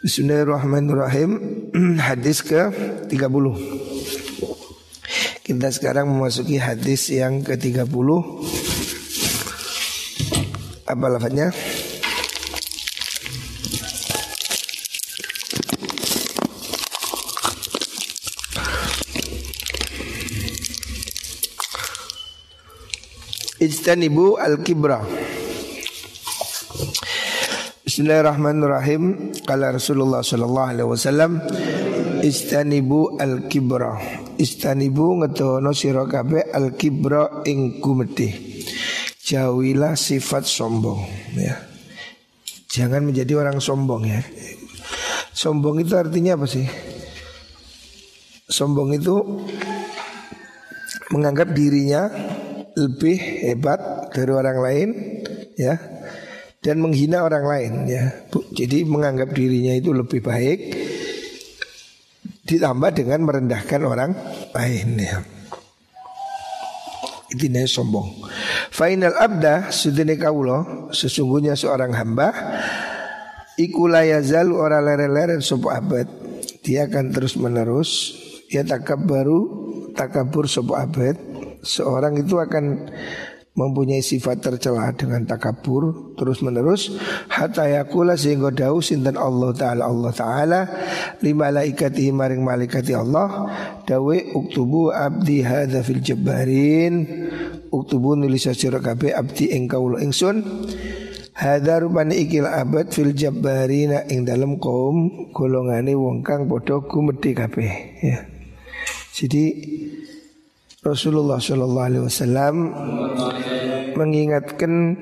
Bismillahirrahmanirrahim. Hadis ke 30 Kita sekarang memasuki hadis yang ke 30 Apa lafadznya? Ijtanibu al-kibra Bismillahirrahmanirrahim. Kala Rasulullah sallallahu alaihi wasallam istanibu al kibra. Istanibu ngetono sira kabeh al kibra ing gumedhe. Jauhilah sifat sombong ya. Jangan menjadi orang sombong ya. Sombong itu artinya apa sih? Sombong itu menganggap dirinya lebih hebat dari orang lain ya dan menghina orang lain ya. Jadi menganggap dirinya itu lebih baik ditambah dengan merendahkan orang lain ya. Itu namanya sombong. Final abda sudene kaulo sesungguhnya seorang hamba ikulayazal ora lere-lere sopo abad. Dia akan terus menerus ya takab baru takabur sopo abad. Seorang itu akan mempunyai sifat tercela dengan takabur terus menerus hatta yakula sehingga dawu sinten Allah taala Allah taala lima malaikati maring malaikati Allah dawe uktubu abdi hadza fil jabbarin uktubu nulis sira kabeh abdi ing kawula ingsun Hadza rupane ikil abad fil jabbarina ing dalam kaum golongane wong kang padha gumedhe kabeh ya. Jadi Rasulullah Shallallahu Alaihi Wasallam mengingatkan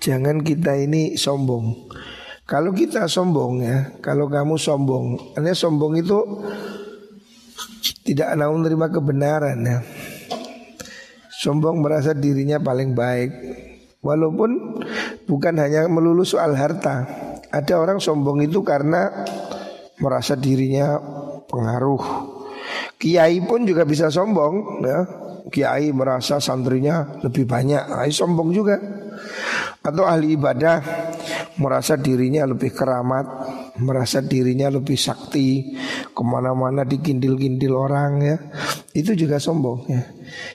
jangan kita ini sombong. Kalau kita sombong ya, kalau kamu sombong, karena sombong itu tidak mau menerima kebenaran ya. Sombong merasa dirinya paling baik, walaupun bukan hanya melulu soal harta. Ada orang sombong itu karena merasa dirinya pengaruh, Kiai pun juga bisa sombong ya. Kiai merasa santrinya lebih banyak, nah, sombong juga. Atau ahli ibadah merasa dirinya lebih keramat, merasa dirinya lebih sakti, ke mana-mana dikindil-kindil orang ya. Itu juga sombong ya.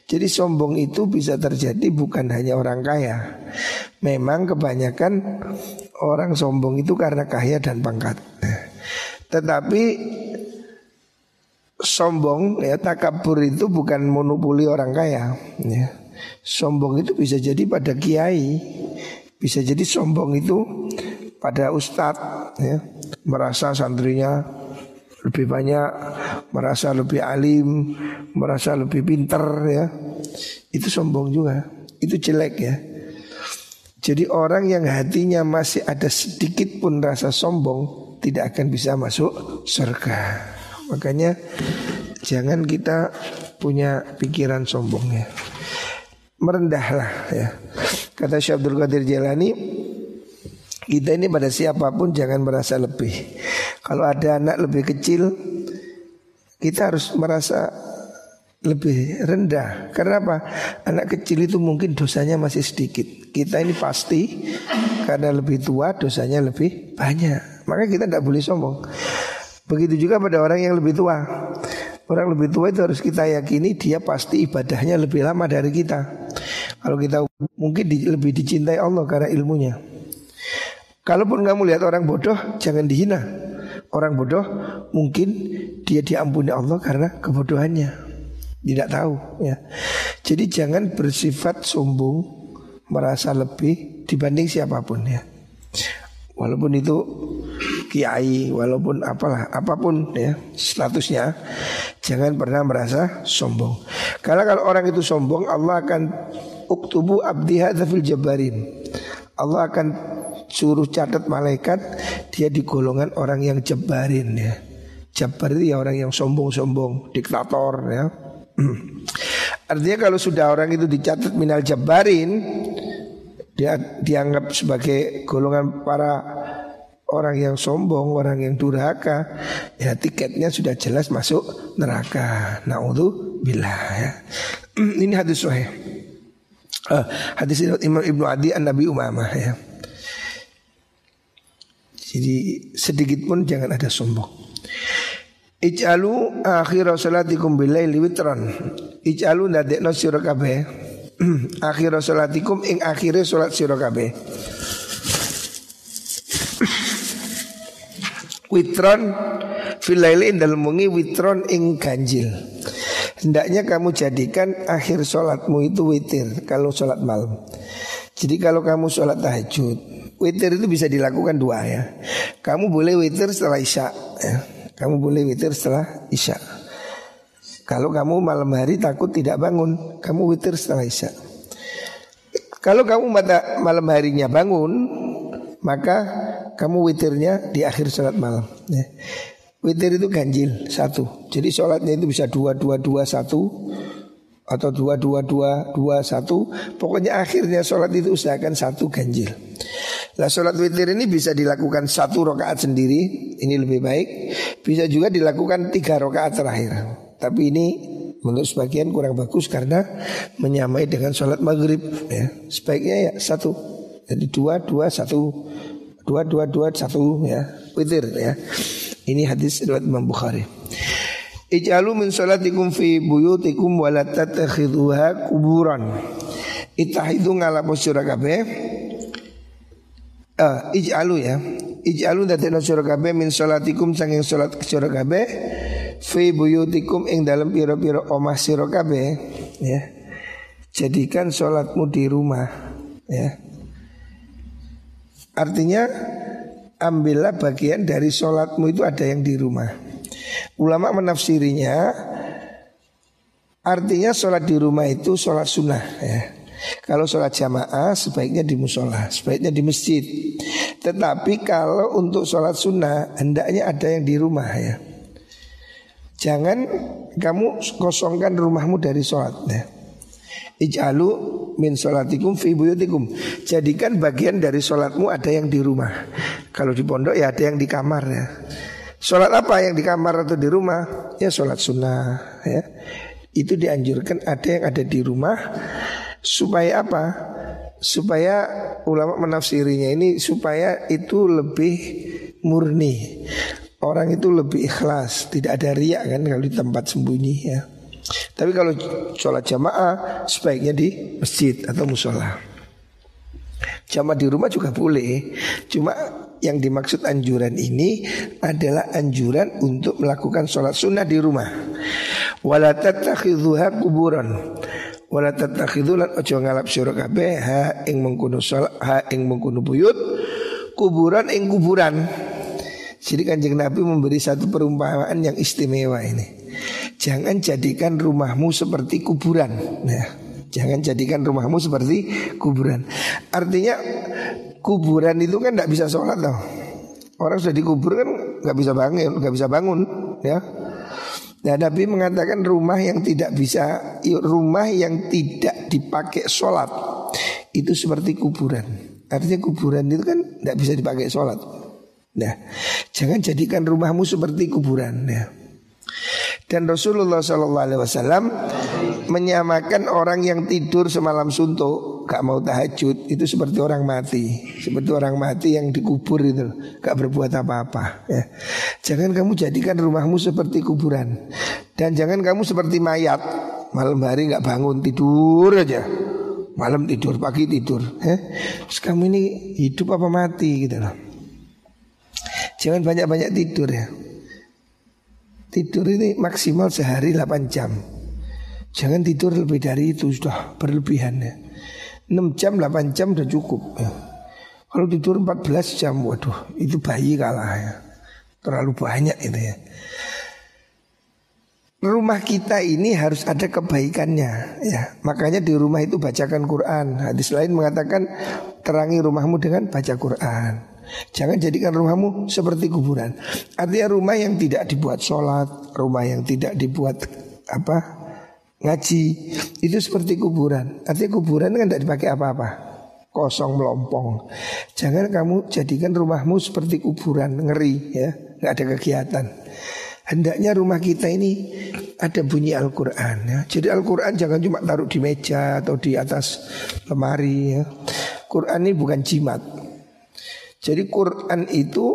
Jadi sombong itu bisa terjadi bukan hanya orang kaya. Memang kebanyakan orang sombong itu karena kaya dan pangkat. Tetapi sombong ya takabur itu bukan monopoli orang kaya ya. Sombong itu bisa jadi pada kiai, bisa jadi sombong itu pada ustadz ya, merasa santrinya lebih banyak, merasa lebih alim, merasa lebih pinter ya. Itu sombong juga. Itu jelek ya. Jadi orang yang hatinya masih ada sedikit pun rasa sombong tidak akan bisa masuk surga. Makanya jangan kita punya pikiran sombong ya. Merendahlah ya. Kata Syekh Abdul Qadir Jalani, kita ini pada siapa pun jangan merasa lebih. Kalau ada anak lebih kecil, kita harus merasa lebih rendah. Karena apa? Anak kecil itu mungkin dosanya masih sedikit. Kita ini pasti karena lebih tua dosanya lebih banyak. Maka kita tidak boleh sombong. Begitu juga pada orang yang lebih tua. Orang lebih tua itu harus kita yakini dia pasti ibadahnya lebih lama dari kita. Kalau kita mungkin di, lebih dicintai Allah karena ilmunya. Kalaupun kamu lihat orang bodoh, jangan dihina. Orang bodoh mungkin dia diampuni Allah karena kebodohannya. Tidak tahu ya. Jadi jangan bersifat sombong, merasa lebih dibanding siapa pun ya. Walaupun itu kiai, walaupun apalah, apa pun ya statusnya, jangan pernah merasa sombong. Karena kalau orang itu sombong, Allah akan uktubu abdi fil jabarin. Allah akan suruh catat malaikat dia di golongan orang yang jabarin ya. Jabar itu ya orang yang sombong-sombong, diktator ya. Artinya kalau sudah orang itu dicatat minal jabarin dia dianggap sebagai golongan para orang yang sombong, orang yang durhaka, ya tiketnya sudah jelas masuk neraka. Naudzubillah ya. Ini hadis sahih. Uh, hadis Imam Ibnu Adi an Nabi Umamah ya. Jadi sedikit pun jangan ada sombong. Ij'alu akhir salatikum billaili witran. Ij'alu ndadekno sira kabeh. akhir salatikum ing akhire salat sira. Witron filaili indal mungi witron ing ganjil. Hendaknya kamu jadikan akhir sholatmu itu witir kalau sholat malam. Jadi kalau kamu sholat tahajud, witir itu bisa dilakukan dua ya. Kamu boleh witir setelah isya, ya. kamu boleh witir setelah isya. Kalau kamu malam hari takut tidak bangun, kamu witir setelah isya. Kalau kamu malam harinya bangun, maka kamu witirnya di akhir sholat malam. Ya. Witir itu ganjil satu. Jadi sholatnya itu bisa dua dua dua satu atau dua dua dua dua satu. Pokoknya akhirnya sholat itu usahakan satu ganjil. Nah sholat witir ini bisa dilakukan satu rakaat sendiri, ini lebih baik. Bisa juga dilakukan tiga rakaat terakhir. Tapi ini menurut sebagian kurang bagus karena menyamai dengan sholat maghrib. Ya. Sebaiknya ya satu. Jadi dua dua satu dua dua dua satu ya witir ya. Ini hadis riwayat Imam Bukhari. Ij'alu min salatikum fi buyutikum wa la tattakhidhuha kuburan. Itahidu ngalapo sira kabeh. Ah, ij'alu ya. Ij'alu dadekno sira kabeh min salatikum sanging salat sira kabeh fi buyutikum ing dalam pira-pira omah sira kabeh ya. Jadikan salatmu di rumah ya. Artinya ambillah bagian dari sholatmu itu ada yang di rumah. Ulama menafsirinya artinya sholat di rumah itu sholat sunnah ya. Kalau sholat jamaah sebaiknya di musola, sebaiknya di masjid. Tetapi kalau untuk sholat sunnah hendaknya ada yang di rumah ya. Jangan kamu kosongkan rumahmu dari sholat ya. Ij'alu min sholatikum fi buyutikum. Jadikan bagian dari sholatmu ada yang di rumah. Kalau di pondok ya ada yang di kamar ya. Sholat apa yang di kamar atau di rumah? Ya sholat sunnah ya. Itu dianjurkan ada yang ada di rumah. Supaya apa? Supaya ulama menafsirinya ini Supaya itu lebih murni. Orang itu lebih ikhlas Tidak ada riak kan kalau di tempat sembunyi ya tapi kalau sholat jamaah sebaiknya di masjid atau musola. Jamaah di rumah juga boleh. Cuma yang dimaksud anjuran ini adalah anjuran untuk melakukan sholat sunnah di rumah. Wala tattakhidhuha kuburan. Wala tattakhidhulan ojo ngalap sira kabeh ha ing mengkono sholat ha ing mengkono buyut kuburan ing kuburan. Jadi kanjeng Nabi memberi satu perumpamaan yang istimewa ini. Jangan jadikan rumahmu seperti kuburan. Ya. Jangan jadikan rumahmu seperti kuburan. Artinya kuburan itu kan tidak bisa sholat loh. Orang sudah dikubur kan nggak bisa bangun, nggak bisa bangun, ya. Dan Nabi mengatakan rumah yang tidak bisa, rumah yang tidak dipakai sholat itu seperti kuburan. Artinya kuburan itu kan tidak bisa dipakai sholat. Nah, jangan jadikan rumahmu seperti kuburan. Ya. Dan Rasulullah Shallallahu Alaihi Wasallam menyamakan orang yang tidur semalam suntuk, gak mau tahajud, itu seperti orang mati, seperti orang mati yang dikubur itu, gak berbuat apa-apa. Ya. Jangan kamu jadikan rumahmu seperti kuburan, dan jangan kamu seperti mayat, malam hari gak bangun tidur aja, malam tidur, pagi tidur. Ya. Terus kamu ini hidup apa mati gitu loh. Jangan banyak-banyak tidur ya. Tidur ini maksimal sehari 8 jam. Jangan tidur lebih dari itu sudah berlebihan ya. 6 jam 8 jam sudah cukup. Ya. Kalau tidur 14 jam waduh itu bayi kalah ya. Terlalu banyak itu ya. Rumah kita ini harus ada kebaikannya ya. Makanya di rumah itu bacakan Quran. Hadis lain mengatakan terangi rumahmu dengan baca Quran Jangan jadikan rumahmu seperti kuburan. Artinya rumah yang tidak dibuat sholat, rumah yang tidak dibuat apa ngaji itu seperti kuburan. Artinya kuburan kan tidak dipakai apa-apa, kosong melompong. Jangan kamu jadikan rumahmu seperti kuburan, ngeri ya, nggak ada kegiatan. Hendaknya rumah kita ini ada bunyi Al-Quran ya. Jadi Al-Quran jangan cuma taruh di meja atau di atas lemari ya. Quran ini bukan jimat Jadi Quran itu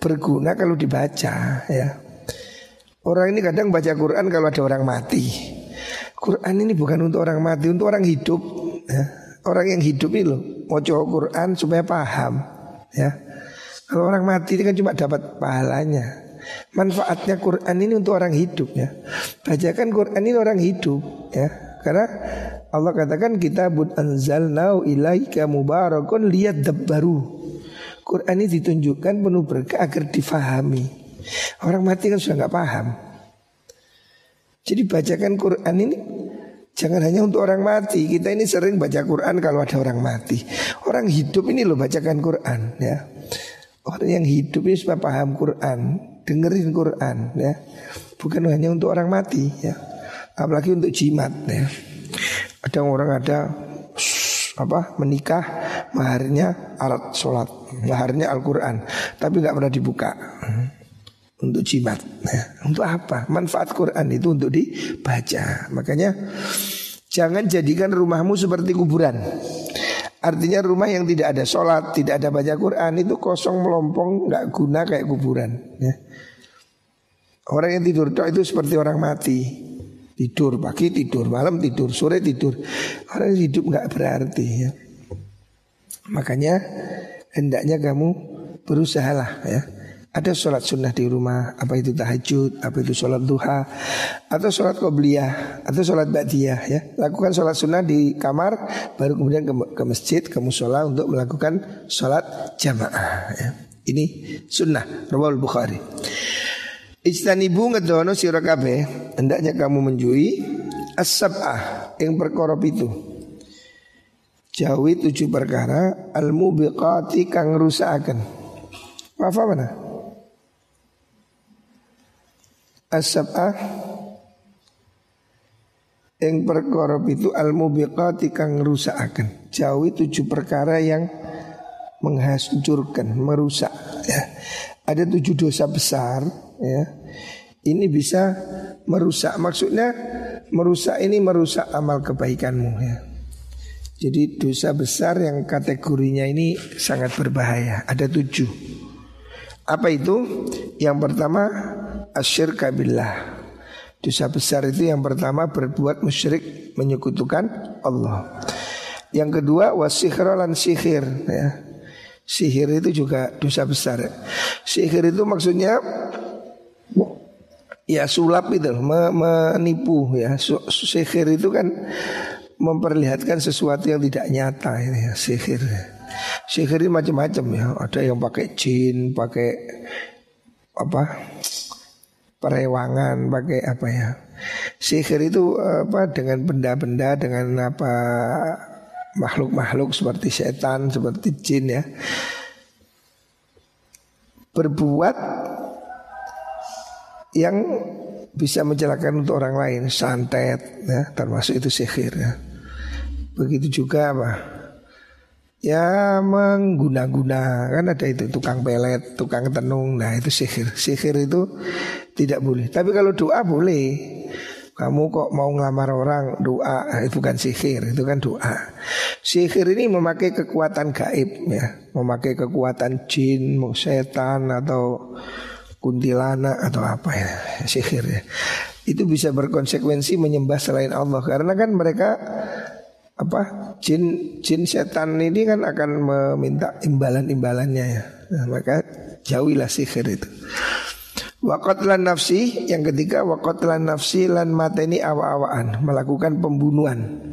berguna kalau dibaca ya. Orang ini kadang baca Quran kalau ada orang mati. Quran ini bukan untuk orang mati, untuk orang hidup. Ya. Orang yang hidup ini loh, mau Quran supaya paham. Ya, kalau orang mati itu kan cuma dapat pahalanya. Manfaatnya Quran ini untuk orang hidup ya. Bacakan Quran ini orang hidup ya. Karena Allah katakan kita bud anzalnau ilaika mubarakun lihat baru. Quran ini ditunjukkan penuh berkah agar difahami. Orang mati kan sudah nggak paham. Jadi bacakan Quran ini jangan hanya untuk orang mati. Kita ini sering baca Quran kalau ada orang mati. Orang hidup ini loh bacakan Quran ya. Orang yang hidup ini supaya paham Quran, dengerin Quran ya. Bukan hanya untuk orang mati ya. Apalagi untuk jimat ya. Ada orang ada apa menikah maharnya alat sholat maharnya Al-Quran tapi nggak pernah dibuka untuk jimat ya. untuk apa manfaat Quran itu untuk dibaca makanya jangan jadikan rumahmu seperti kuburan Artinya rumah yang tidak ada sholat, tidak ada baca Quran itu kosong melompong, nggak guna kayak kuburan. Ya. Orang yang tidur itu seperti orang mati. Tidur pagi tidur, malam tidur, sore tidur. Orang hidup nggak berarti ya. Makanya hendaknya kamu berusahalah ya ada sholat sunnah di rumah, apa itu tahajud, apa itu sholat duha, atau sholat qobliyah, atau sholat ba'diyah ya. Lakukan sholat sunnah di kamar, baru kemudian ke, ke masjid, ke musola untuk melakukan sholat jamaah ya. Ini sunnah, rawal Bukhari. Ijtanibu ngedono sira kabeh, hendaknya kamu menjui as-sab'ah yang berkorop itu. Jauhi tujuh perkara al-mubiqati kang rusakan. Apa mana? As-sab'ah yang perkara itu al mubiqati kang rusakaken. Jauhi tujuh perkara yang menghancurkan, merusak ya. Ada tujuh dosa besar ya. Ini bisa merusak maksudnya merusak ini merusak amal kebaikanmu ya. Jadi dosa besar yang kategorinya ini sangat berbahaya. Ada tujuh. Apa itu? Yang pertama asyirka billah. Dosa besar itu yang pertama berbuat musyrik menyekutukan Allah. Yang kedua lan sihir ya. Sihir itu juga dosa besar. Sihir itu maksudnya ya sulap itu menipu ya. Sihir itu kan memperlihatkan sesuatu yang tidak nyata ini ya sihir. Sihir ini macam-macam ya. Ada yang pakai jin, pakai apa? perewangan pakai apa ya sihir itu apa dengan benda-benda dengan apa makhluk-makhluk seperti setan seperti jin ya berbuat yang bisa mencelakakan untuk orang lain santet ya termasuk itu sihir ya begitu juga apa ya mengguna-guna kan ada itu tukang pelet, tukang tenung, nah itu sihir. Sihir itu tidak boleh. Tapi kalau doa boleh. Kamu kok mau ngelamar orang doa itu bukan sihir, itu kan doa. Sihir ini memakai kekuatan gaib ya, memakai kekuatan jin, setan atau kuntilanak atau apa ya sihir ya. Itu bisa berkonsekuensi menyembah selain Allah karena kan mereka apa jin jin setan ini kan akan meminta imbalan-imbalannya ya. Nah, maka jauhilah sihir itu. Wakotlan nafsi yang ketiga wakotlan nafsi lan mata ini awa-awaan melakukan pembunuhan.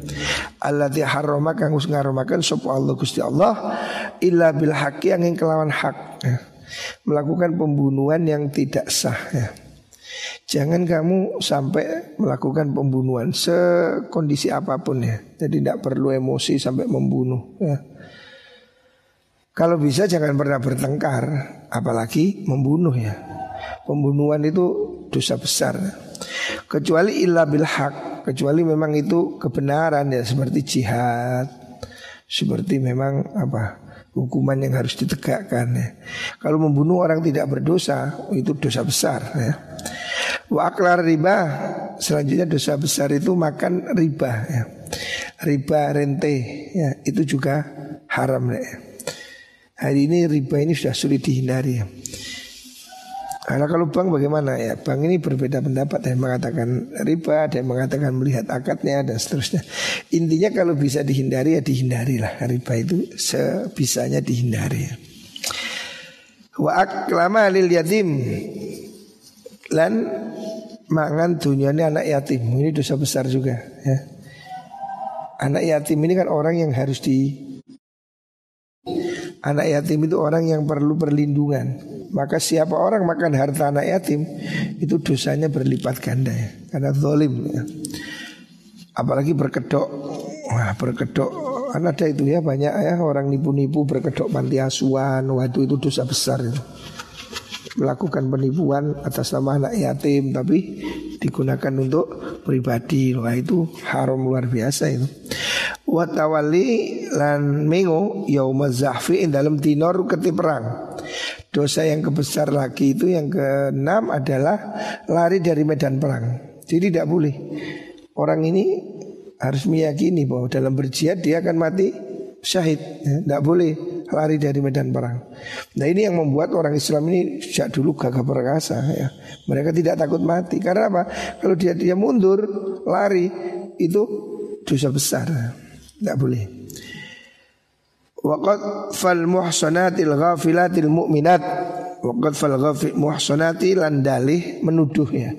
Allah harrama kang ngaromakan sapa Allah Gusti Allah illa bil haqi yang kelawan hak. Ya. Melakukan pembunuhan yang tidak sah ya. Jangan kamu sampai melakukan pembunuhan sekondisi apa pun ya. Jadi tidak perlu emosi sampai membunuh ya. Kalau bisa jangan pernah bertengkar, apalagi membunuh ya. Pembunuhan itu dosa besar. Kecuali illa bil haq, kecuali memang itu kebenaran ya seperti jihad. Seperti memang apa? hukuman yang harus ditegakkan ya. Kalau membunuh orang tidak berdosa itu dosa besar ya. Wa riba Selanjutnya dosa besar itu makan riba ya. Riba rente ya, Itu juga haram ya. Hari ini riba ini sudah sulit dihindari ya. Karena kalau bank bagaimana? Ya Bank ini berbeda pendapat. Yang mengatakan riba yang mengatakan melihat akadnya dan seterusnya. Intinya kalau bisa dihindari ya dihindari lah Riba itu sebisanya dihindari. Wa aklama lil yatim. Lan mangan dunyanya anak yatim. Ini dosa besar juga ya. Anak yatim ini kan orang yang harus di Anak yatim itu orang yang perlu perlindungan. Maka siapa orang makan harta anak yatim Itu dosanya berlipat ganda ya. Karena zolim ya. Apalagi berkedok. Wah berkedok. Kan ada itu ya banyak ya orang nipu-nipu berkedok panti asuhan. Waduh itu dosa besar itu. Melakukan penipuan atas nama anak yatim Tapi digunakan untuk pribadi. Wah itu haram luar biasa itu Watawali lan mengo yauma zahfi dalam tinor keti perang Dosa yang kebesar lagi itu yang keenam adalah lari dari medan perang. Jadi tidak boleh. Orang ini harus meyakini bahwa dalam berjihad dia akan mati syahid. Ya, tidak boleh lari dari medan perang. Nah ini yang membuat orang Islam ini sejak dulu gagah perkasa ya. Mereka tidak takut mati. Karena apa? Kalau dia dia mundur, lari itu dosa besar. Tidak boleh. Waqad fal muhsanatil ghafilatil mu'minat Waqad fal ghafil muhsanati landalih menuduh ya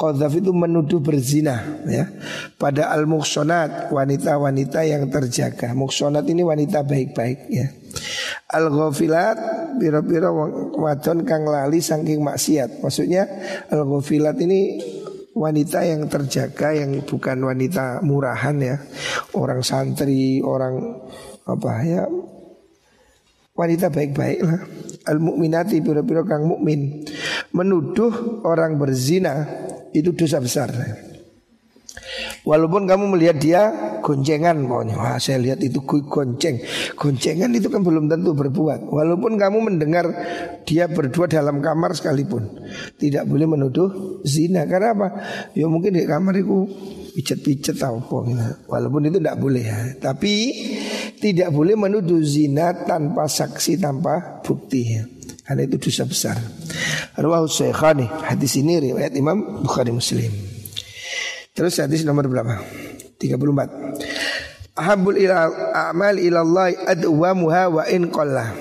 Qadhaf itu menuduh berzina ya pada al muhsanat wanita-wanita yang terjaga. Muhsanat ini wanita baik-baik ya. Al ghafilat biro-biro wadon kang lali saking maksiat. Maksudnya al ghafilat ini wanita yang terjaga yang bukan wanita murahan ya. Orang santri, orang apa ya wanita baik-baik lah. Al mukminati pira-pira kang mukmin. Menuduh orang berzina itu dosa besar Walaupun kamu melihat dia goncengan pokoknya Wah saya lihat itu gonceng Goncengan itu kan belum tentu berbuat Walaupun kamu mendengar dia berdua dalam kamar sekalipun Tidak boleh menuduh zina Karena apa? Ya mungkin di kamar itu atau apa gitu. Walaupun itu tidak boleh ya Tapi tidak boleh menuduh zina tanpa saksi tanpa bukti ya. Karena itu dosa besar. Ruwahu Syekhani Hadis ini riwayat Imam Bukhari Muslim Terus hadis nomor berapa? 34 Ahabul ila a'mal ilallah adwamuha wa in qalla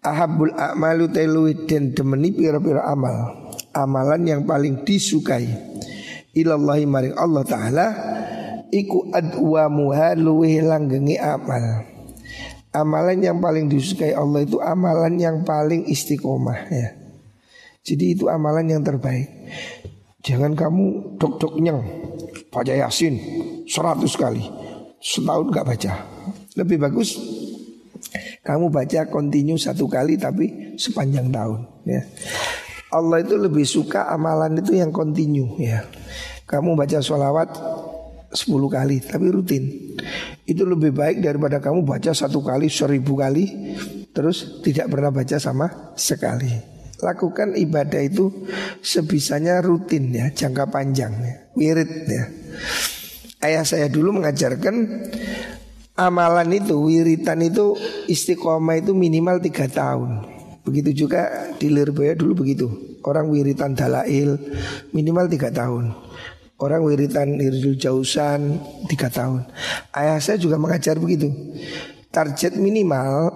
Ahabul a'malu tailuwi dan demeni pira-pira amal Amalan yang paling disukai Ilallahi maring Allah Ta'ala iku adwamuha luwih langgengi amal. Amalan yang paling disukai Allah itu amalan yang paling istiqomah ya. Jadi itu amalan yang terbaik. Jangan kamu dok-dok nyeng baca Yasin seratus kali setahun gak baca. Lebih bagus kamu baca kontinu satu kali tapi sepanjang tahun ya. Allah itu lebih suka amalan itu yang kontinu ya. Kamu baca sholawat 10 kali tapi rutin Itu lebih baik daripada kamu baca satu kali seribu kali Terus tidak pernah baca sama sekali Lakukan ibadah itu sebisanya rutin ya Jangka panjang ya Wirid ya. Ayah saya dulu mengajarkan Amalan itu, wiritan itu Istiqomah itu minimal tiga tahun. Begitu juga di Lirboya dulu begitu. Orang wiritan dalail minimal tiga tahun. Orang wiritan Irzul Jausan tiga tahun. Ayah saya juga mengajar begitu. Target minimal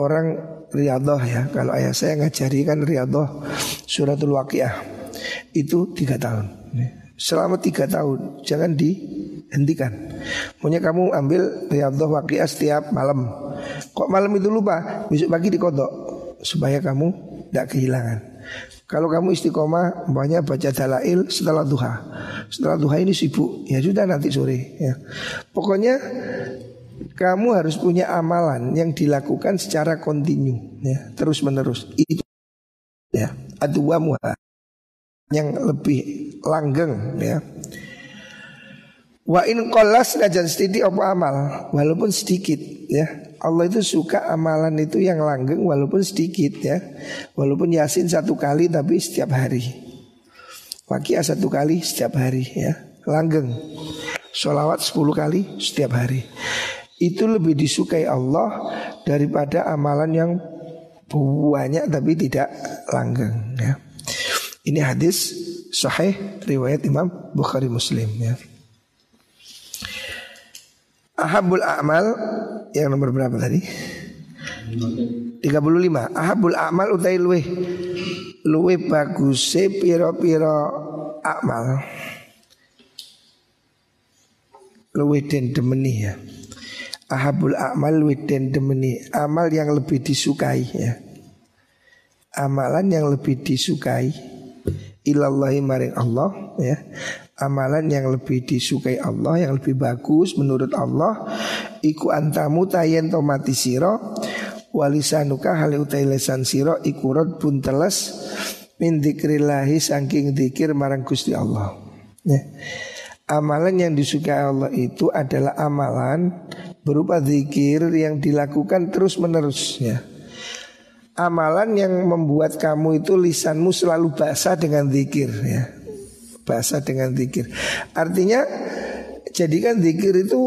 orang riadoh ya. Kalau ayah saya ngajari kan riadoh suratul waqiah. Itu tiga tahun. Selama tiga tahun jangan dihentikan. Maunya kamu ambil riadoh waqiah setiap malam. Kok malam itu lupa? Besok pagi dikodok Supaya kamu tidak kehilangan. Kalau kamu istiqomah banyak baca dalail setelah duha. Setelah duha ini sibuk, ya sudah nanti sore ya. Pokoknya kamu harus punya amalan yang dilakukan secara kontinu ya, terus menerus. Itu ya, adwa muha yang lebih langgeng ya. Wa in qallas najan sedikit apa amal walaupun sedikit ya. Allah itu suka amalan itu yang langgeng walaupun sedikit ya. Walaupun Yasin satu kali tapi setiap hari. Wakia satu kali setiap hari ya. Langgeng. Solawat sepuluh kali setiap hari. Itu lebih disukai Allah daripada amalan yang banyak tapi tidak langgeng ya. Ini hadis sahih riwayat Imam Bukhari Muslim ya. Ahabul a'mal yang nomor berapa tadi? 35. Ahabul a'mal utai luwe luwe bagus piro-piro amal. Luwe den demeni ya. Ahabul a'mal widen demeni. Amal yang lebih disukai ya. Amalan yang lebih disukai Ilallahi maring Allah ya. Amalan yang lebih disukai Allah Yang lebih bagus menurut Allah Iku antamu tayen tomati siro Walisanuka hali utai lesan siro Iku pun teles Min dikrillahi sangking dikir marang Gusti Allah ya. Amalan yang disukai Allah itu adalah amalan berupa zikir yang dilakukan terus menerus ya. Amalan yang membuat kamu itu lisanmu selalu basah dengan zikir ya. Basah dengan zikir. Artinya jadikan zikir itu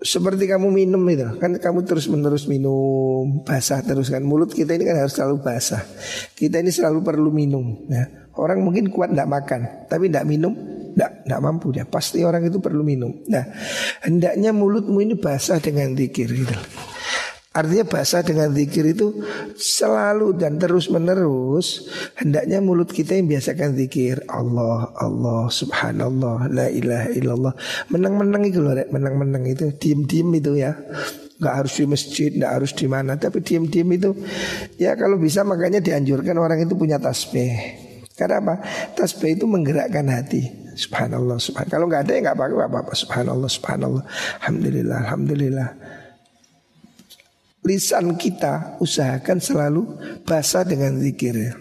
seperti kamu minum itu kan kamu terus menerus minum basah terus kan mulut kita ini kan harus selalu basah kita ini selalu perlu minum ya orang mungkin kuat tidak makan tapi tidak minum tidak, tidak mampu dia. Pasti orang itu perlu minum. Nah, hendaknya mulutmu ini basah dengan zikir gitu. Artinya basah dengan zikir itu selalu dan terus menerus Hendaknya mulut kita yang biasakan zikir. Allah, Allah, subhanallah, la ilaha illallah. Menang-menang itu loh, menang-menang itu. Diem-diem itu ya. Gak harus di masjid, gak harus di mana. Tapi diem-diem itu Ya kalau bisa makanya dianjurkan orang itu punya tasbih Karena apa? Tasbih itu menggerakkan hati Subhanallah, subhanallah. Kalau nggak ada ya nggak apa-apa. Subhanallah, subhanallah. Alhamdulillah, alhamdulillah. Lisan kita usahakan selalu basah dengan zikir ya.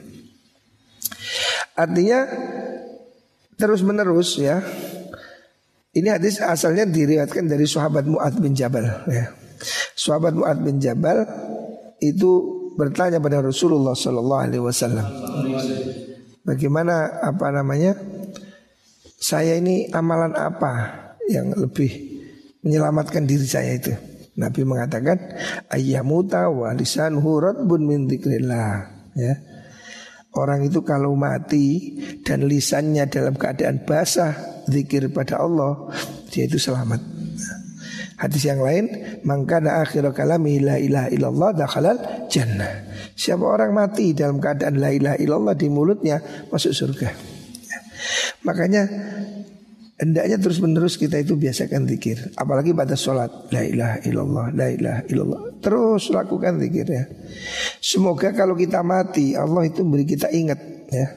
Artinya terus menerus ya. Ini hadis asalnya diriwayatkan dari sahabat Mu'ad bin Jabal ya. Sahabat Mu'ad bin Jabal itu bertanya pada Rasulullah Sallallahu Alaihi Wasallam, bagaimana apa namanya saya ini amalan apa yang lebih menyelamatkan diri saya itu? Nabi mengatakan ayyamuta wa lisanuhu radbun min dzikrillah ya. Orang itu kalau mati dan lisannya dalam keadaan basah zikir pada Allah, dia itu selamat. Hadis yang lain, mangkana akhir kalami la ilaha illallah dakhalal jannah. Siapa orang mati dalam keadaan la ilaha illallah di mulutnya masuk surga. Makanya hendaknya terus menerus kita itu biasakan zikir. Apalagi pada sholat la ilaha illallah la ilaha illallah. Terus lakukan zikirnya semoga kalau kita mati Allah itu beri kita ingat ya.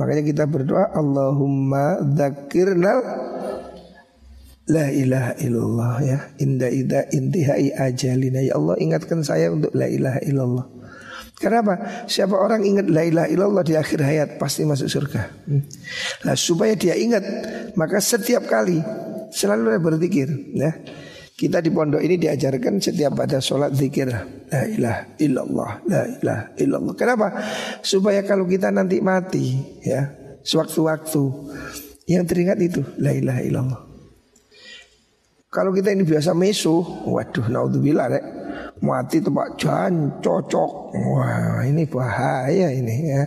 Makanya kita berdoa Allahumma dzakirna La ilaha illallah ya. Inda ida intihai ajalina. Ya Allah ingatkan saya untuk la ilaha illallah Kenapa? Siapa orang ingat la ilaha illallah di akhir hayat pasti masuk surga. Hmm. Nah, supaya dia ingat, maka setiap kali selalu berzikir, ya. Kita di pondok ini diajarkan setiap pada sholat zikir La ilaha illallah La ilaha illallah Kenapa? Supaya kalau kita nanti mati ya Sewaktu-waktu Yang teringat itu La ilaha illallah Kalau kita ini biasa meso Waduh naudzubillah rek mati Pak Jan cocok. Wah ini bahaya ini ya.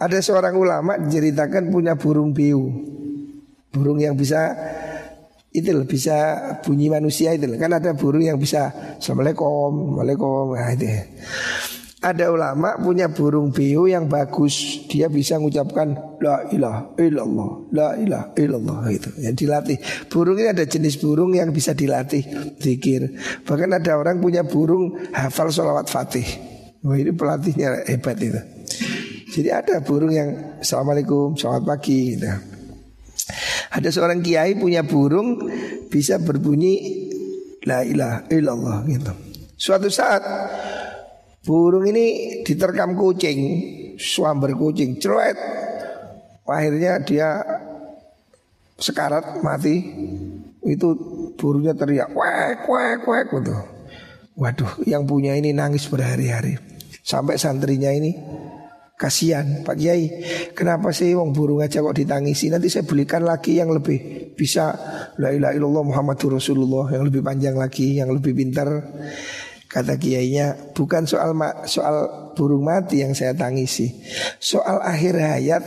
Ada seorang ulama diceritakan punya burung piu. Burung yang bisa itu loh bisa bunyi manusia itu loh. Kan ada burung yang bisa Assalamualaikum, Waalaikumsalam. Nah, itu. Ada ulama punya burung biu yang bagus, dia bisa mengucapkan la ilaha illallah, la ilaha illallah itu. Yang dilatih. Burung ini ada jenis burung yang bisa dilatih zikir. Bahkan ada orang punya burung hafal sholawat fatih. Wah ini pelatihnya hebat itu. Jadi ada burung yang Assalamualaikum, selamat pagi gitu. Ada seorang kiai punya burung bisa berbunyi la ilaha illallah gitu. Suatu saat Burung ini diterkam kucing, suamber kucing, celuet. Akhirnya dia sekarat mati. Itu burungnya teriak, wek, wek, wek gitu. Waduh, yang punya ini nangis berhari-hari. Sampai santrinya ini Kasihan Pak Kiai Kenapa sih wong burung aja kok ditangisi Nanti saya belikan lagi yang lebih bisa La ilaha illallah Muhammadur Rasulullah Yang lebih panjang lagi Yang lebih pintar Kata kiainya Bukan soal soal burung mati yang saya tangisi Soal akhir hayat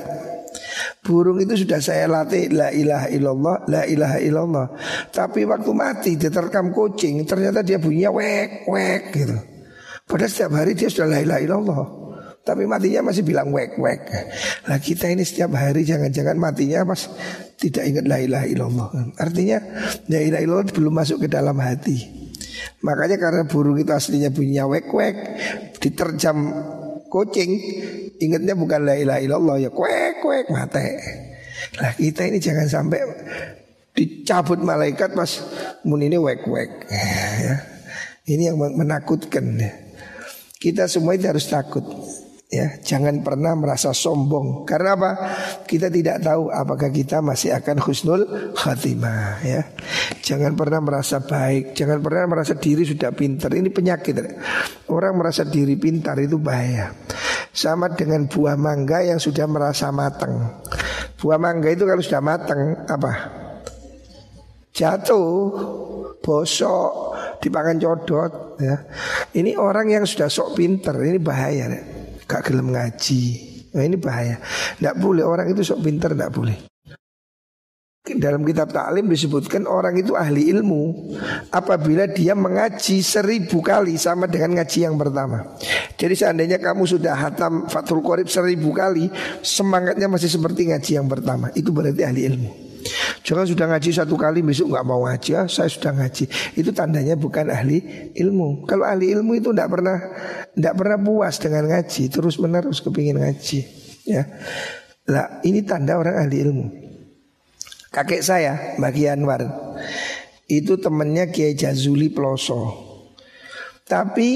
Burung itu sudah saya latih La ilaha illallah La ilaha illallah Tapi waktu mati diterkam kucing Ternyata dia bunyinya wek wek gitu Padahal setiap hari dia sudah la ilaha illallah tapi matinya masih bilang wek wek. Lah kita ini setiap hari jangan-jangan matinya pas tidak ingat la ilaha illallah. Artinya la ilaha illallah belum masuk ke dalam hati. Makanya karena burung itu aslinya bunyinya wek wek, diterjam kucing, ingatnya bukan la ilaha illallah ya wek wek mate. Lah kita ini jangan sampai dicabut malaikat pas mun ini wek wek. Ya. Ini yang menakutkan. Kita semua itu harus takut ya jangan pernah merasa sombong. Karena apa? Kita tidak tahu apakah kita masih akan husnul khatimah ya. Jangan pernah merasa baik jangan pernah merasa diri sudah pintar. Ini penyakit orang merasa diri pintar itu bahaya. Sama dengan buah mangga yang sudah merasa matang. Buah mangga itu kalau sudah matang apa? Jatuh bosok dipakan codot ya. Ini orang yang sudah sok pinter ini bahaya ya gak gelem ngaji. Nah ini bahaya. Tidak boleh orang itu sok pinter, tidak boleh. Dalam kitab taklim disebutkan orang itu ahli ilmu apabila dia mengaji seribu kali sama dengan ngaji yang pertama. Jadi seandainya kamu sudah hatam Fathul Qorib seribu kali, semangatnya masih seperti ngaji yang pertama. Itu berarti ahli ilmu. Jangan sudah ngaji satu kali besok nggak mau ngaji, ah, saya sudah ngaji. Itu tandanya bukan ahli ilmu. Kalau ahli ilmu itu tidak pernah tidak pernah puas dengan ngaji, terus menerus kepingin ngaji. Ya, lah ini tanda orang ahli ilmu. Kakek saya, Mbak Anwar, itu temannya Kiai Jazuli Ploso. Tapi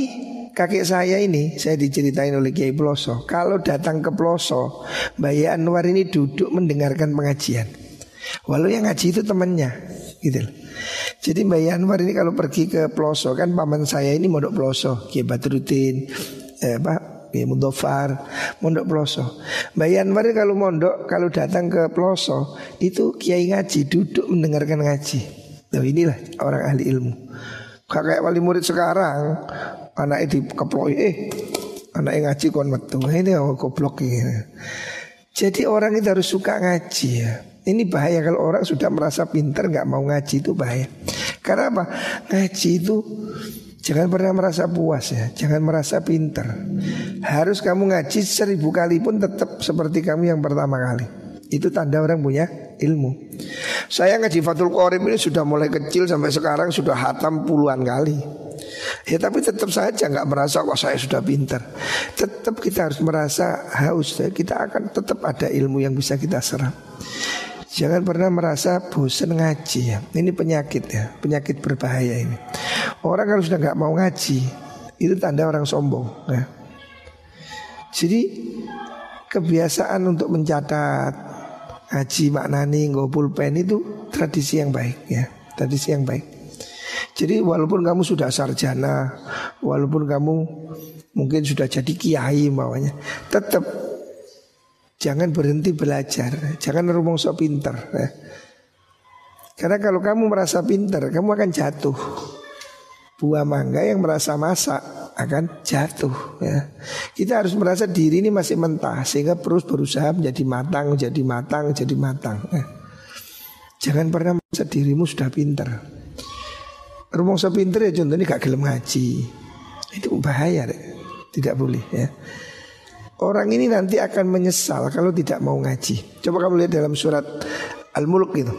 kakek saya ini saya diceritain oleh Kiai Ploso Kalau datang ke Ploso Mbak Anwar ini duduk mendengarkan pengajian Walau yang ngaji itu temannya gitu Jadi Mbak Yanwar ini kalau pergi ke Ploso kan paman saya ini mondok Ploso, Kiai Badruddin, eh, Pak Kiai Mundofar, mondok Ploso. Mbak Yanwar ini kalau mondok kalau datang ke Ploso itu Kiai ngaji duduk mendengarkan ngaji. Nah inilah orang ahli ilmu. Kakek wali murid sekarang anaknya dikeploi eh anaknya ngaji kon metu. Ini oh, goblok ini. Jadi orang itu harus suka ngaji ya. Ini bahaya kalau orang sudah merasa pintar nggak mau ngaji itu bahaya. Karena apa? Ngaji itu jangan pernah merasa puas ya, jangan merasa pintar. Harus kamu ngaji seribu kali pun tetap seperti kamu yang pertama kali. Itu tanda orang punya ilmu. Saya ngaji Fatul Qorib ini sudah mulai kecil sampai sekarang sudah hatam puluhan kali. Ya tapi tetap saja nggak merasa wah saya sudah pintar. Tetap kita harus merasa haus. Ya. Kita akan tetap ada ilmu yang bisa kita serap. Jangan pernah merasa bosan ngaji ya. Ini penyakit ya, penyakit berbahaya ini. Orang kalau sudah nggak mau ngaji, itu tanda orang sombong. Ya. Jadi kebiasaan untuk mencatat ngaji maknani nggak pulpen itu tradisi yang baik ya, tradisi yang baik. Jadi walaupun kamu sudah sarjana, walaupun kamu mungkin sudah jadi kiai maunya, tetap Jangan berhenti belajar Jangan rumongso pinter ya. Karena kalau kamu merasa pinter Kamu akan jatuh Buah mangga yang merasa masak Akan jatuh ya. Kita harus merasa diri ini masih mentah Sehingga terus berusaha menjadi matang Jadi matang, jadi matang ya. Jangan pernah merasa dirimu sudah pinter Rumongso pinter ya contohnya gak gelem ngaji Itu bahaya deh. Tidak boleh ya Orang ini nanti akan menyesal kalau tidak mau ngaji. Coba kamu lihat dalam surat Al-Mulk itu.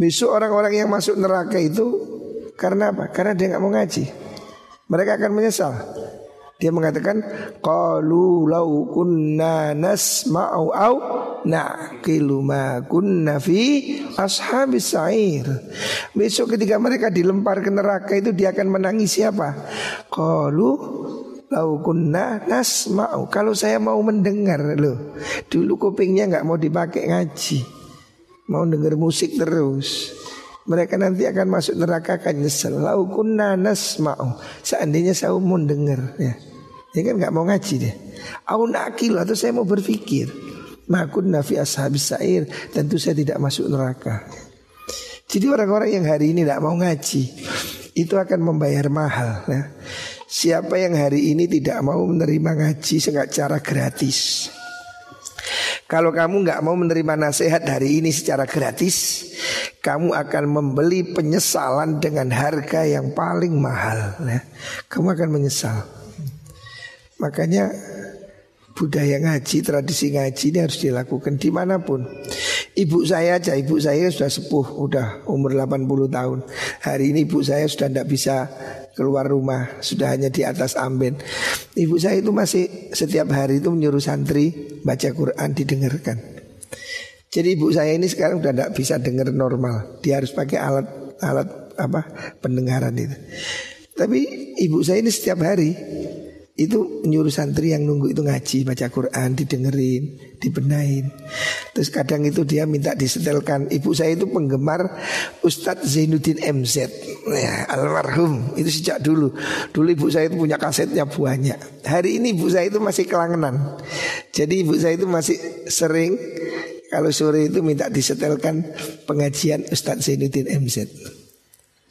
Besok orang-orang yang masuk neraka itu karena apa? Karena dia nggak mau ngaji. Mereka akan menyesal. Dia mengatakan qalu law kunna nasma'u au naqilu ma kunna fi ashabis sa'ir. Besok ketika mereka dilempar ke neraka itu dia akan menangis siapa? Qalu Lau kunna nasma'u Kalau saya mau mendengar loh Dulu kupingnya nggak mau dipakai ngaji Mau dengar musik terus Mereka nanti akan masuk neraka akan nyesel Lau kunna nasma'u Seandainya saya mau dengar ya Ini kan nggak mau ngaji deh Aun akil atau saya mau berpikir. Makun nafi ashabis sair tentu saya tidak masuk neraka. Jadi orang-orang yang hari ini tidak mau ngaji itu akan membayar mahal. Ya. Siapa yang hari ini tidak mau menerima ngaji secara gratis? Kalau kamu nggak mau menerima nasihat hari ini secara gratis, kamu akan membeli penyesalan dengan harga yang paling mahal. Ya. Kamu akan menyesal. Makanya budaya ngaji, tradisi ngaji ini harus dilakukan di mana pun. Ibu saya aja, ibu saya sudah sepuh, udah umur 80 tahun. Hari ini ibu saya sudah tidak bisa keluar rumah, sudah hanya di atas amben. Ibu saya itu masih setiap hari itu menyuruh santri baca Quran didengarkan. Jadi ibu saya ini sekarang sudah tidak bisa dengar normal, dia harus pakai alat alat apa pendengaran itu. Tapi ibu saya ini setiap hari itu nyuruh santri yang nunggu itu ngaji baca Quran didengerin dibenain terus kadang itu dia minta disetelkan. Ibu saya itu penggemar Ustadz Zainuddin MZ ya, almarhum. Itu sejak dulu. Dulu ibu saya itu punya kasetnya banyak. Hari ini ibu saya itu masih kelangenan. Jadi ibu saya itu masih sering kalau sore itu minta disetelkan pengajian Ustadz Zainuddin MZ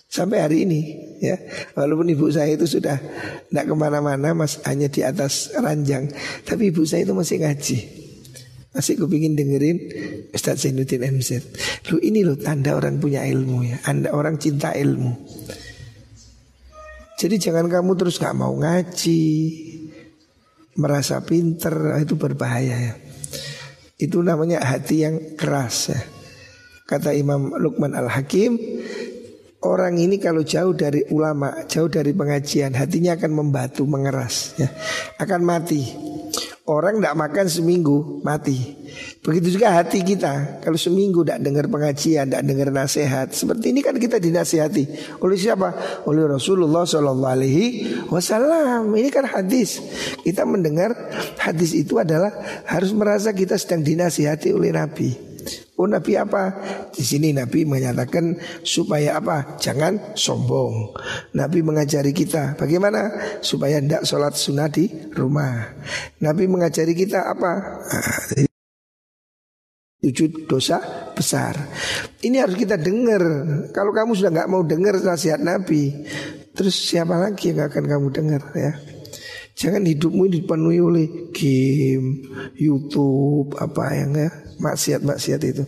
Sampai hari ini ya. Walaupun ibu saya itu sudah Tidak ke mana-mana mas hanya di atas ranjang. Tapi ibu saya itu masih ngaji. Masih kepingin dengerin Ustaz Zainuddin MZ Lu ini loh tanda orang punya ilmu ya. Anda orang cinta ilmu. Jadi jangan kamu terus gak mau ngaji Merasa pinter Itu berbahaya ya. Itu namanya hati yang keras ya. Kata Imam Luqman Al-Hakim Orang ini kalau jauh dari ulama, jauh dari pengajian, hatinya akan membatu, mengeras, ya. akan mati. Orang tidak makan seminggu mati. Begitu juga hati kita. Kalau seminggu tidak dengar pengajian, tidak dengar nasihat, seperti ini kan kita dinasihati oleh siapa? Oleh Rasulullah Shallallahu Alaihi Wasallam. Ini kan hadis. Kita mendengar hadis itu adalah harus merasa kita sedang dinasihati oleh Nabi. Oh Nabi apa? Di sini Nabi menyatakan supaya apa? Jangan sombong. Nabi mengajari kita bagaimana supaya tidak sholat sunnah di rumah. Nabi mengajari kita apa? Tujuh dosa besar. Ini harus kita dengar. Kalau kamu sudah nggak mau dengar nasihat Nabi, terus siapa lagi yang akan kamu dengar ya? Jangan hidupmu dipenuhi oleh game, YouTube, apa yang ya maksiat-maksiat itu.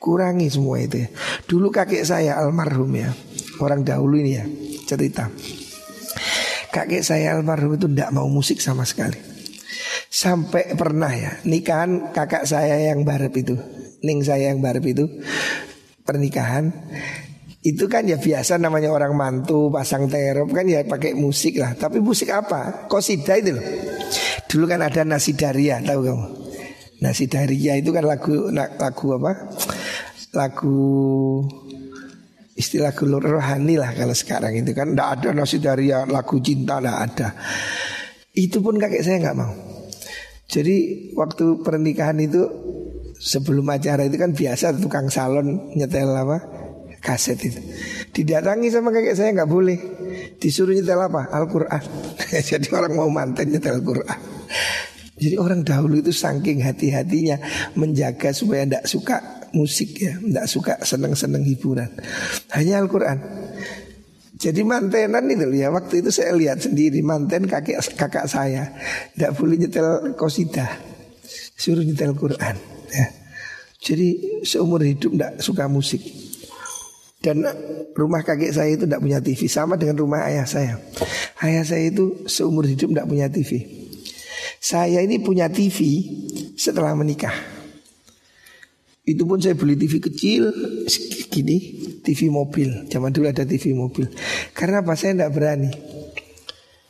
Kurangi semua itu ya. Dulu kakek saya almarhum ya. Orang dahulu ini ya cerita. Kakek saya almarhum itu tidak mau musik sama sekali. Sampai pernah ya nikahan kakak saya yang barep itu. Ning saya yang barep itu pernikahan itu kan ya biasa namanya orang mantu pasang terop kan ya pakai musik lah tapi musik apa kosida itu loh dulu kan ada nasi daria tahu kamu Nasi Daria itu kan lagu lagu apa? Lagu istilah lagu rohani lah kalau sekarang itu kan tidak ada nasi daria lagu cinta tidak ada. Itu pun kakek saya nggak mau. Jadi waktu pernikahan itu sebelum acara itu kan biasa tukang salon nyetel apa kaset itu. Didatangi sama kakek saya nggak boleh. Disuruh nyetel apa? Al-Quran. Jadi orang mau mantan nyetel Al-Quran. Jadi orang dahulu itu saking hati-hatinya menjaga supaya tidak suka musik ya, tidak suka seneng-seneng hiburan. Hanya Al-Quran. Jadi mantenan itu ya waktu itu saya lihat sendiri manten kakek kakak saya tidak boleh nyetel kosida, suruh nyetel Quran. Ya. Jadi seumur hidup tidak suka musik. Dan rumah kakek saya itu tidak punya TV sama dengan rumah ayah saya. Ayah saya itu seumur hidup tidak punya TV. Saya ini punya TV setelah menikah. Itu pun saya beli TV kecil gini, TV mobil. Zaman dulu ada TV mobil. Karena apa? Saya tidak berani.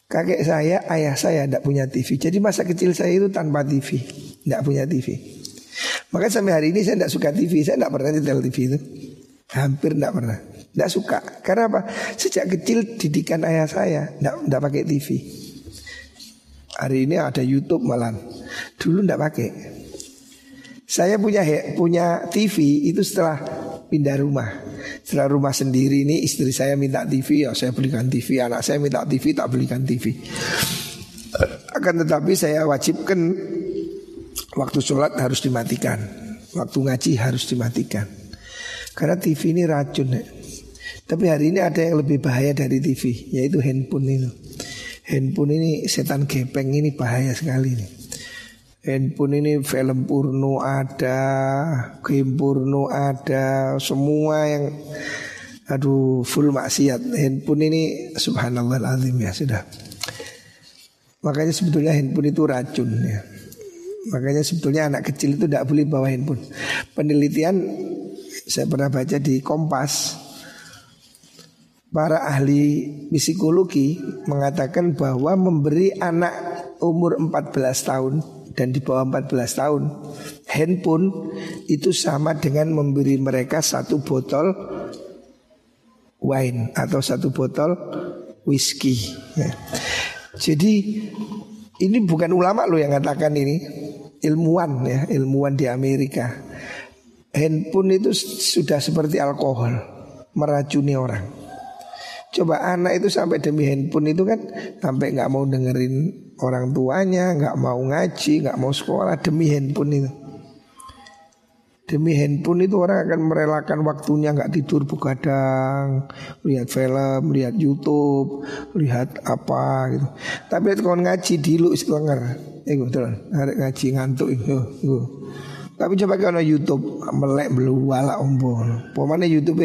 Kakek saya, ayah saya tidak punya TV. Jadi masa kecil saya itu tanpa TV, tidak punya TV. Maka sampai hari ini saya tidak suka TV. Saya tidak pernah nyetel TV itu. Hampir tidak pernah. Tidak suka. Karena apa? Sejak kecil didikan ayah saya tidak, tidak pakai TV. Hari ini ada YouTube malam. Dulu ndak pakai. Saya punya punya TV itu setelah pindah rumah. Setelah rumah sendiri ini istri saya minta TV ya saya belikan TV. Anak saya minta TV tak belikan TV. Akan tetapi saya wajibkan waktu sholat harus dimatikan, waktu ngaji harus dimatikan. Karena TV ini racun. Ya. Tapi hari ini ada yang lebih bahaya dari TV, yaitu handphone itu. Handphone ini setan gepeng ini bahaya sekali nih. Handphone ini film porno ada, game porno ada, semua yang aduh full maksiat. Handphone ini subhanallah azim ya sudah. Makanya sebetulnya handphone itu racun ya. Makanya sebetulnya anak kecil itu tidak boleh bawa handphone. Penelitian saya pernah baca di Kompas Para ahli psikologi mengatakan bahwa memberi anak umur 14 tahun dan di bawah 14 tahun handphone itu sama dengan memberi mereka satu botol wine atau satu botol whisky. Ya. Jadi ini bukan ulama loh yang katakan ini, ilmuwan ya, ilmuwan di Amerika. Handphone itu sudah seperti alkohol, meracuni orang. Coba anak itu sampai demi handphone itu kan sampai nggak mau dengerin orang tuanya, nggak mau ngaji, nggak mau sekolah demi handphone itu. Demi handphone itu orang akan merelakan waktunya nggak tidur begadang, lihat film, lihat YouTube, lihat apa gitu. Tapi kalau ngaji dulu istilah Eh betul, hari ngaji ngantuk itu. Tapi coba kalau YouTube melek beluala ombol. Pemane YouTube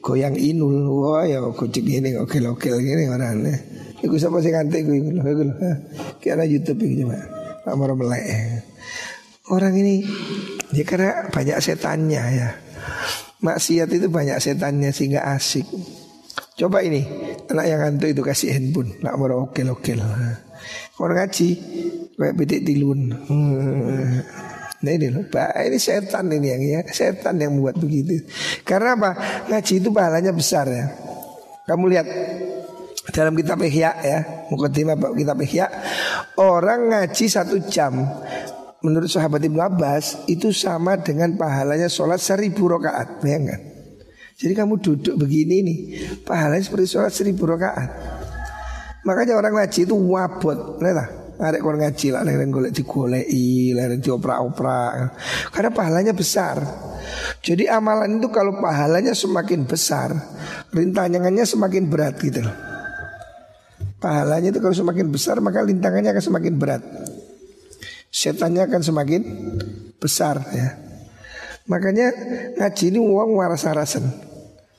goyang inul, wah ya kucing ini okel-okel gini orangnya. Iku siapa sih ngantuk iku iku. Kira YouTube ini coba. Amar melek. Orang ini Ya karena banyak setannya ya Maksiat itu banyak setannya sehingga asik Coba ini Anak yang ngantuk itu kasih handphone Nak mau okel-okel Orang ngaji Kayak bedek tilun Nah ini loh Ini setan ini yang ya. Setan yang membuat begitu. Karena apa? Ngaji itu pahalanya besar ya. Kamu lihat dalam kitab Ihya ya. Mukaddimah kitab Ihya. Orang ngaji satu jam menurut sahabat Ibnu Abbas itu sama dengan pahalanya sholat seribu rakaat, bayangkan. Jadi kamu duduk begini nih, pahalanya seperti sholat seribu rakaat. Makanya orang ngaji itu wabot, lah. Ada orang ngaji lah, leren golek digolei, leren dioprak-oprak. Karena pahalanya besar. Jadi amalan itu kalau pahalanya semakin besar, rintangannya semakin berat gitu loh. Pahalanya itu kalau semakin besar maka rintangannya akan semakin berat setannya akan semakin besar ya. Makanya ngaji ini uang waras-warasan.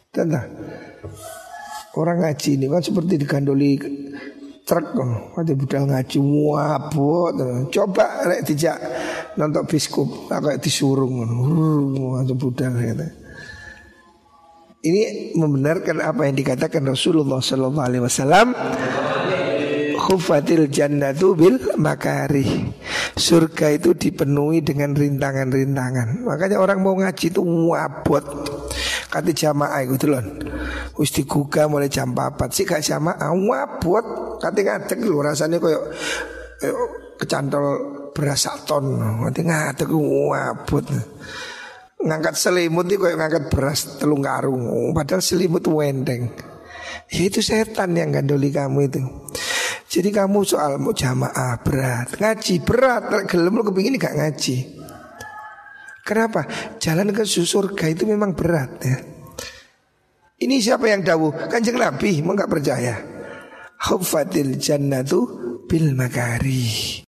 Tentang orang ngaji ini kan seperti digandoli truk. Ada budal ngaji wabot. Coba rek dijak nonton biskup kayak disurung. Ada budal gitu. Ini membenarkan apa yang dikatakan Rasulullah Sallallahu Alaihi Wasallam khufatil jannatu bil makari. Surga itu dipenuhi dengan rintangan-rintangan. Makanya orang mau ngaji itu wabot. Kata jamaah itu loh. Wis digugah mulai jam 4 sih gak jamaah wabot. Kata ngadeg lho rasanya koyo kecantol beras ton. Kata ngadeg wabot. Ngangkat selimut itu kayak ngangkat beras telung karung. Padahal selimut wendeng. Ya itu setan yang gandoli kamu itu. Jadi kamu soal mau jamaah berat, ngaji berat, gelem lu kepingin gak ngaji. Kenapa? Jalan ke surga itu memang berat ya. Ini siapa yang dawuh? Kanjeng Nabi, mau nggak percaya? Hufatil jannatu bil makari.